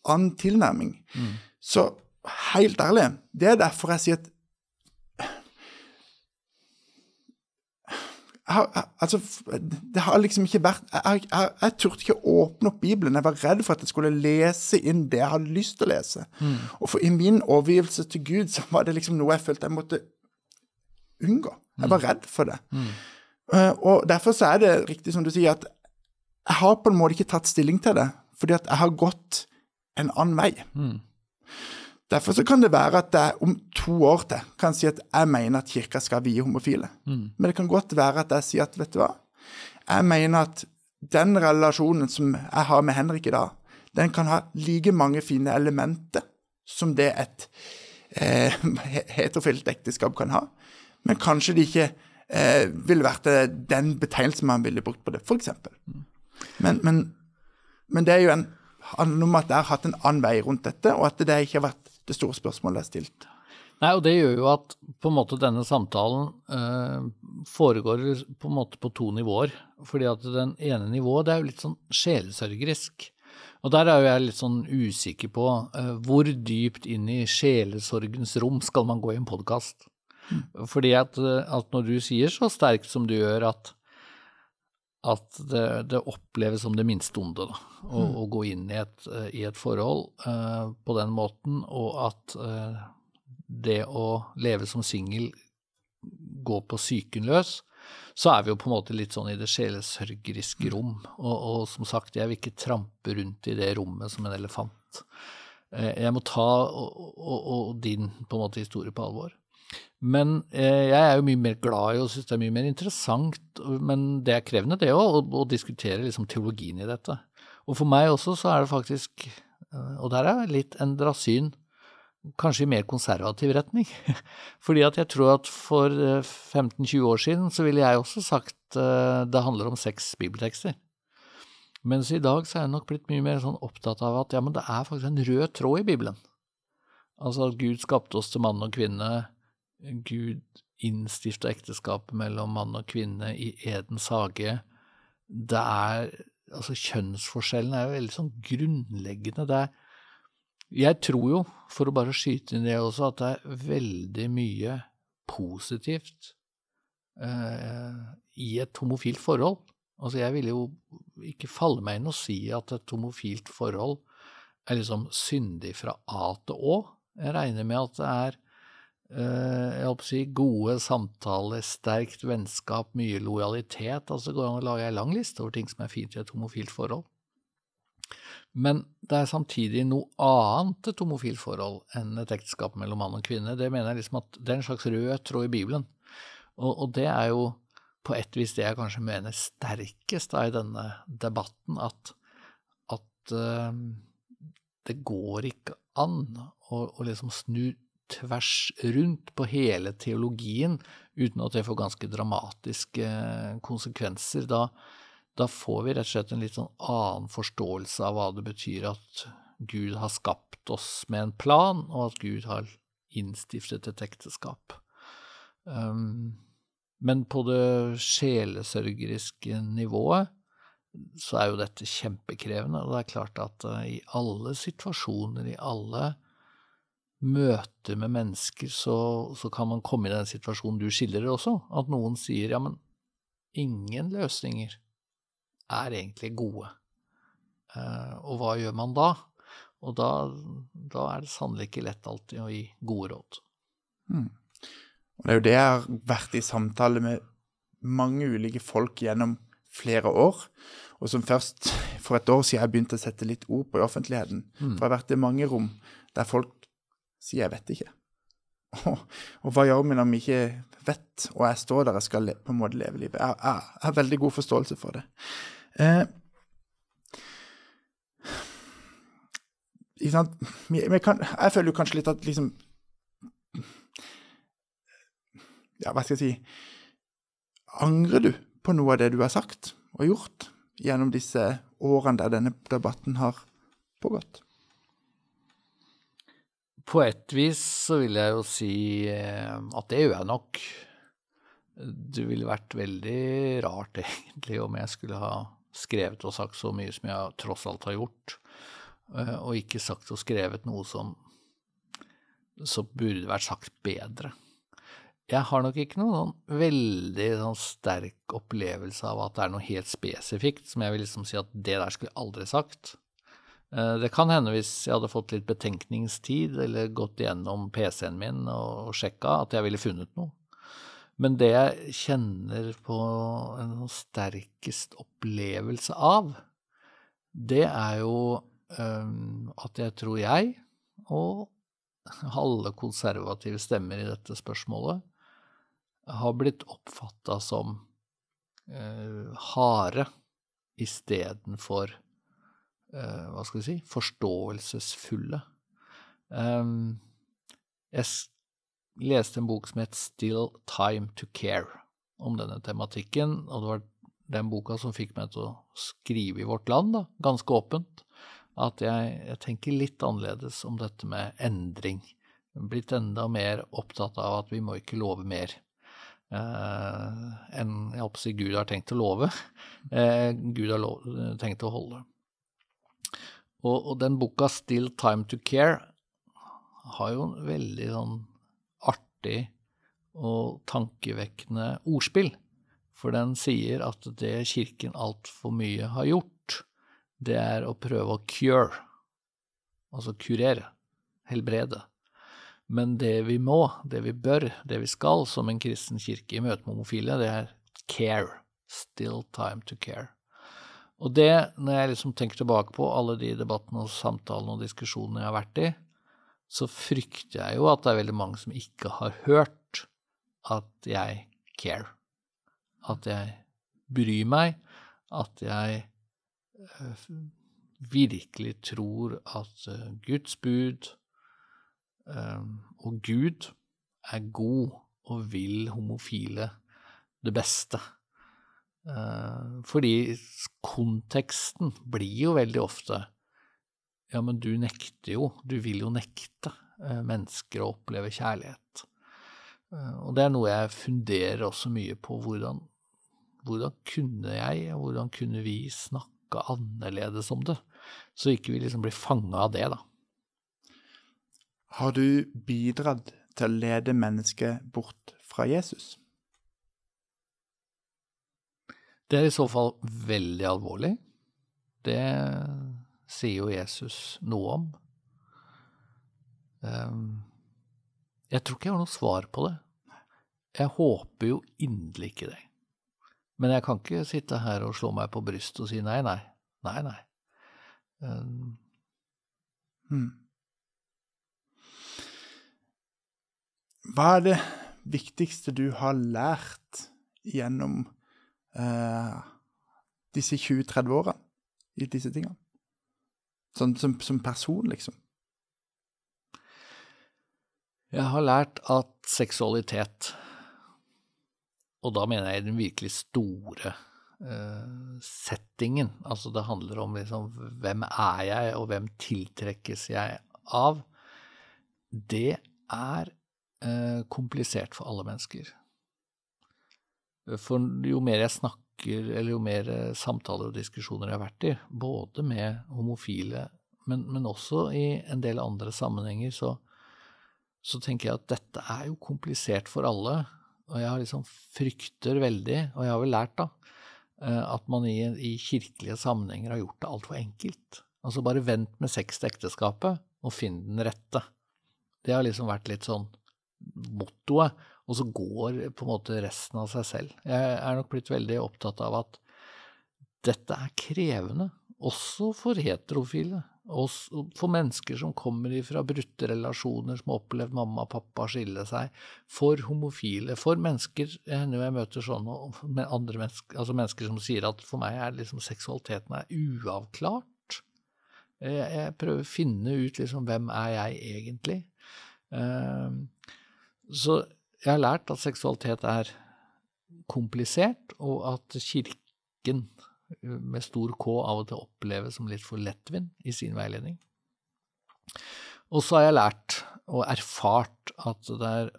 annen tilnærming. Mm. Så helt ærlig, det er derfor jeg sier at jeg, altså, det har liksom ikke vært Jeg, jeg, jeg turte ikke å åpne opp Bibelen. Jeg var redd for at jeg skulle lese inn det jeg hadde lyst til å lese. Mm. Og for i min overgivelse til Gud så var det liksom noe jeg følte jeg måtte unngå. Jeg var mm. redd for det. Mm. Uh, og derfor så er det riktig som du sier, at jeg har på en måte ikke tatt stilling til det. Fordi at jeg har gått en annen vei. Mm. Derfor så kan det være at jeg om to år til kan si at jeg mener at kirka skal vie homofile. Mm. Men det kan godt være at jeg sier at vet du hva, jeg mener at den relasjonen som jeg har med Henrik i dag, den kan ha like mange fine elementer som det et eh, heterofilt ekteskap kan ha. Men kanskje det ikke eh, ville vært den betegnelsen man ville brukt på det, f.eks. Men, men, men det er jo en handler om at jeg har hatt en annen vei rundt dette, og at det ikke har vært det store spørsmålet jeg har stilt. Nei, og det gjør jo at på en måte denne samtalen eh, foregår på en måte på to nivåer. Fordi at den ene nivået det er jo litt sånn sjelesørgerisk. Og der er jo jeg litt sånn usikker på eh, hvor dypt inn i sjelesorgens rom skal man gå i en podkast. Mm. Fordi at, at, når du sier så sterkt som du gjør at at det, det, oppleves som det minste onde da, å, mm. å gå inn i et, i et forhold uh, på den måten, og at uh, det å leve som singel går på psyken løs, så er vi jo på en måte litt sånn i det sjelesørgeriske rom. Og, og, som sagt, jeg vil ikke trampe rundt i det rommet som en elefant. Uh, jeg må ta og, og, og din på en måte historie på alvor. Men eh, jeg er jo mye mer glad i og syns det er mye mer interessant, men det er krevende det òg, å, å, diskutere liksom teologien i dette. Og for meg også så er det faktisk, eh, og der er litt endra syn, kanskje i mer konservativ retning. Fordi at jeg tror at for 15-20 eh, år siden så ville jeg også sagt eh, det handler om seks bibeltekster. Mens i dag så er jeg nok blitt mye mer sånn opptatt av at ja, men det er faktisk en rød tråd i Bibelen. Altså at Gud skapte oss til mann og kvinne Gud innstifta ekteskapet mellom mann og kvinne i Edens hage. Det er Altså, kjønnsforskjellen er jo veldig sånn grunnleggende. Det er Jeg tror jo, for å bare skyte inn det også, at det er veldig mye positivt eh, i et homofilt forhold. Altså, jeg ville jo ikke falle meg inn og si at et homofilt forhold er liksom syndig fra A til Å. Jeg regner med at det er jeg håper å si, gode samtaler, sterkt vennskap, mye lojalitet. Altså det går an å lage ei lang liste over ting som er fint i et homofilt forhold. Men det er samtidig noe annet et homofilt forhold enn et ekteskap mellom mann og kvinne. Det mener jeg liksom at det er en slags rød tråd i Bibelen. Og, og det er jo på et vis det jeg kanskje mener sterkest da, i denne debatten, at, at uh, det går ikke an å, å liksom snu tvers rundt på hele teologien, uten at det får ganske dramatiske eh, konsekvenser. Da, da, får vi rett og slett en litt sånn annen forståelse av hva det betyr at Gud har skapt oss med en plan, og at Gud har innstiftet et ekteskap. Um, men på det sjelesørgeriske nivået så er jo dette kjempekrevende. Og det er klart at uh, i alle situasjoner, i alle møter med mennesker, så, så, kan man komme i den situasjonen du skildrer også, at noen sier ja, men ingen løsninger er egentlig gode. Eh, og hva gjør man da? Og da, da er det sannelig ikke lett alltid å gi gode råd. Mm. Og det er jo det jeg har vært i samtale med mange ulike folk gjennom flere år, og som først for et år siden jeg begynte å sette litt ord på i offentligheten. Mm. For jeg har vært i mange rom der folk sier jeg vet ikke. Og, og hva gjør vi når vi ikke vet, og jeg står der og skal på en måte leve livet? Jeg, jeg, jeg har veldig god forståelse for det. Eh, vi kan, jeg føler jo kanskje litt at liksom Ja, hva skal jeg si Angrer du på noe av det du har sagt og gjort gjennom disse årene der denne debatten har pågått? På et vis så vil jeg jo si eh, at det gjør jeg nok. Det ville vært veldig rart, egentlig, om jeg skulle ha skrevet og sagt så mye som jeg tross alt har gjort, eh, og ikke sagt og skrevet noe som, som burde vært sagt bedre. Jeg har nok ikke noen veldig sånn sterk opplevelse av at det er noe helt spesifikt som jeg vil liksom si at det der skulle jeg aldri sagt. Eh, det kan hende hvis jeg hadde fått litt betenkningstid eller gått gjennom PC-en min og sjekka, at jeg ville funnet noe. Men det jeg kjenner på en sånn sterkest opplevelse av, det er jo um, at jeg tror jeg, og alle konservative stemmer i dette spørsmålet, har blitt oppfatta som uh, harde istedenfor hva skal vi si, forståelsesfulle. Um, jeg leste en bok som het Still Time to Care om denne tematikken, og det var den boka som fikk meg til å skrive i Vårt Land, da, ganske åpent, at jeg, jeg tenker litt annerledes om dette med endring. blitt enda mer opptatt av at vi må ikke love mer eh, enn jeg håper Gud har tenkt å love. Eh, Gud har lov, tenkt å holde. Og, og, den boka 'Still Time to Care' har jo en veldig sånn artig og tankevekkende ordspill. For den sier at det Kirken altfor mye har gjort, det er å prøve å cure, altså kurere, helbrede. Men det vi må, det vi bør, det vi skal som en kristen kirke i møte med homofile, det er care. Still time to care. Og det, når jeg liksom tenker tilbake på alle de debattene og samtalene og diskusjonene jeg har vært i, så frykter jeg jo at det er veldig mange som ikke har hørt at jeg care. At jeg bryr meg. At jeg uh, virkelig tror at uh, Guds bud, Ehm, og Gud er god og vil homofile det beste. Ehm, fordi konteksten blir jo veldig ofte Ja, men du nekter jo, du vil jo nekte eh, mennesker å oppleve kjærlighet. Ehm, og det er noe jeg funderer også mye på. Hvordan, hvordan kunne jeg, og hvordan kunne vi snakke annerledes om det? Så ikke vi liksom blir fanga av det, da. Har du bidratt til å lede mennesket bort fra Jesus? Det er i så fall veldig alvorlig. Det sier jo Jesus noe om. Ehm, jeg tror ikke jeg har noe svar på det. Jeg håper jo inderlig ikke det. Men jeg kan ikke sitte her og slå meg på brystet og si nei, nei. Nei, nei. Um, hmm. Hva er det viktigste du har lært gjennom eh, disse 20-30 årene i disse tingene? Sånn som, som person, liksom. Jeg har lært at seksualitet, og da mener jeg den virkelig store eh, settingen, altså det handler om liksom hvem er jeg, og hvem tiltrekkes jeg av, det er Eh, komplisert for alle mennesker. For jo mer jeg snakker, eller jo mer eh, samtaler og diskusjoner jeg har vært i, både med homofile, men, men også i en del andre sammenhenger, så, så, tenker jeg at dette er jo komplisert for alle. Og jeg liksom frykter veldig, og jeg har vel lært, da, eh, at man i, i kirkelige sammenhenger har gjort det altfor enkelt. Altså bare vent med sex til ekteskapet, og finn den rette. Det har liksom vært litt sånn mottoet, og så går på en måte resten av seg selv. Jeg er nok blitt veldig opptatt av at dette er krevende, også for heterofile. Også for mennesker som kommer fra brutte relasjoner, som har opplevd mamma og pappa skille seg. For homofile. For mennesker Når jeg møter sånne andre mennesker, altså mennesker som sier at for meg er liksom seksualiteten er uavklart. Jeg, jeg prøver å finne ut liksom hvem er jeg egentlig. Uh, så jeg har lært at seksualitet er komplisert, og at Kirken med stor K av og til oppleves som litt for lettvint i sin veiledning. Og så har jeg lært og erfart at det er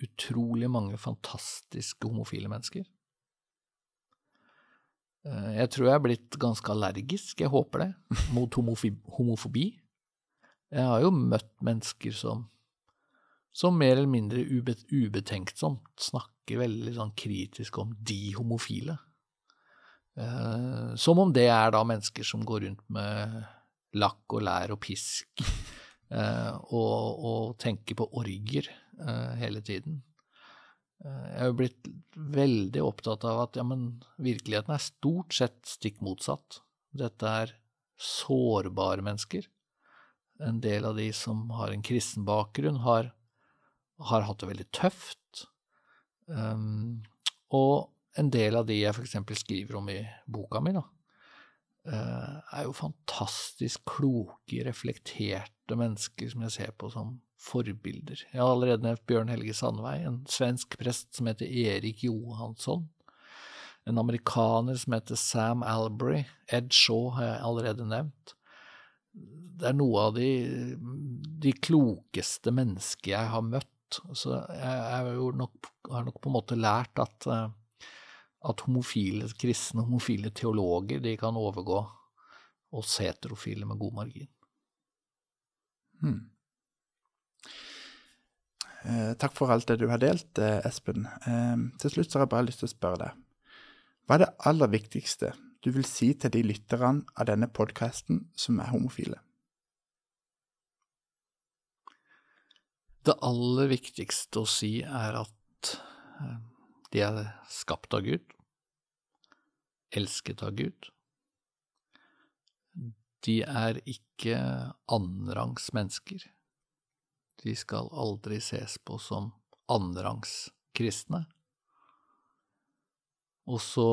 utrolig mange fantastiske homofile mennesker. Eh, jeg tror jeg er blitt ganske allergisk, jeg håper det, mot homofobi. Jeg har jo møtt mennesker som som mer eller mindre ubetenksomt snakker veldig sånn kritisk om de homofile. Eh, som om det er da mennesker som går rundt med lakk og lær og pisk eh, og, og, tenker på orger eh, hele tiden. Eh, jeg har blitt veldig opptatt av at ja, men virkeligheten er stort sett stikk motsatt. Dette er sårbare mennesker. En del av de som har en kristen bakgrunn, har har hatt det veldig tøft. Um, og en del av de jeg f.eks. skriver om i boka mi, da, uh, er jo fantastisk kloke, reflekterte mennesker som jeg ser på som forbilder. Jeg har allerede nevnt Bjørn Helge Sandveig, en svensk prest som heter Erik Johansson. En amerikaner som heter Sam Albury. Ed Shaw har jeg allerede nevnt. det er noe av de, de klokeste mennesker jeg har møtt. Så jeg, jeg nok, har nok på en måte lært at, eh, at homofile kristne, homofile teologer, de kan overgå oss heterofile med god margin. Hmm. Eh, takk for alt det du har delt, eh, Espen. Eh, til slutt har jeg bare lyst til å spørre deg. Hva er det aller viktigste du vil si til de lytterne av denne podkasten som er homofile? Det aller viktigste å si er at eh, de er skapt av Gud, elsket av Gud. De er ikke annenrangs mennesker. De skal aldri ses på som annenrangs kristne. Og så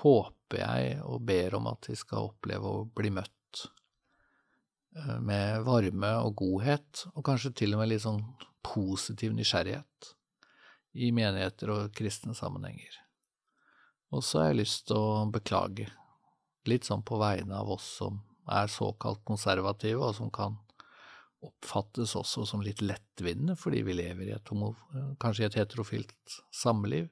håper jeg og ber om at de skal oppleve å bli møtt med varme og godhet, og kanskje til og med litt sånn positiv nysgjerrighet i menigheter og kristne sammenhenger. Og så har jeg lyst til å beklage, litt sånn på vegne av oss som er såkalt konservative, og som kan oppfattes også som litt lettvinne, fordi vi lever i et homo, kanskje i et heterofilt samliv,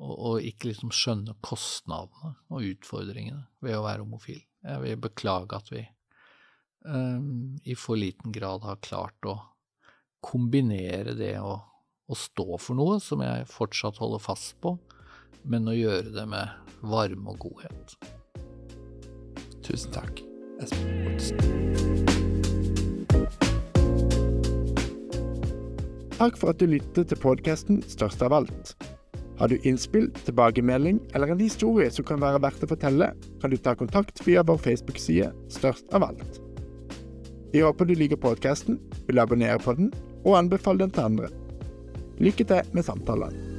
og, og, ikke liksom skjønner kostnadene og utfordringene ved å være homofil. Jeg vil beklage at vi i for liten grad har klart å kombinere det å, å stå for noe, som jeg fortsatt holder fast på, men å gjøre det med varme og godhet. Tusen takk, Espen Olsen. Takk for at du lyttet til podkasten Størst av alt. Har du innspill, tilbakemelding eller en historie som kan være verdt å fortelle, kan du ta kontakt via vår Facebook-side Størst av alt. Vi håper du liker podkasten, vil abonnere på den og anbefale den til andre. Lykke til med samtalene.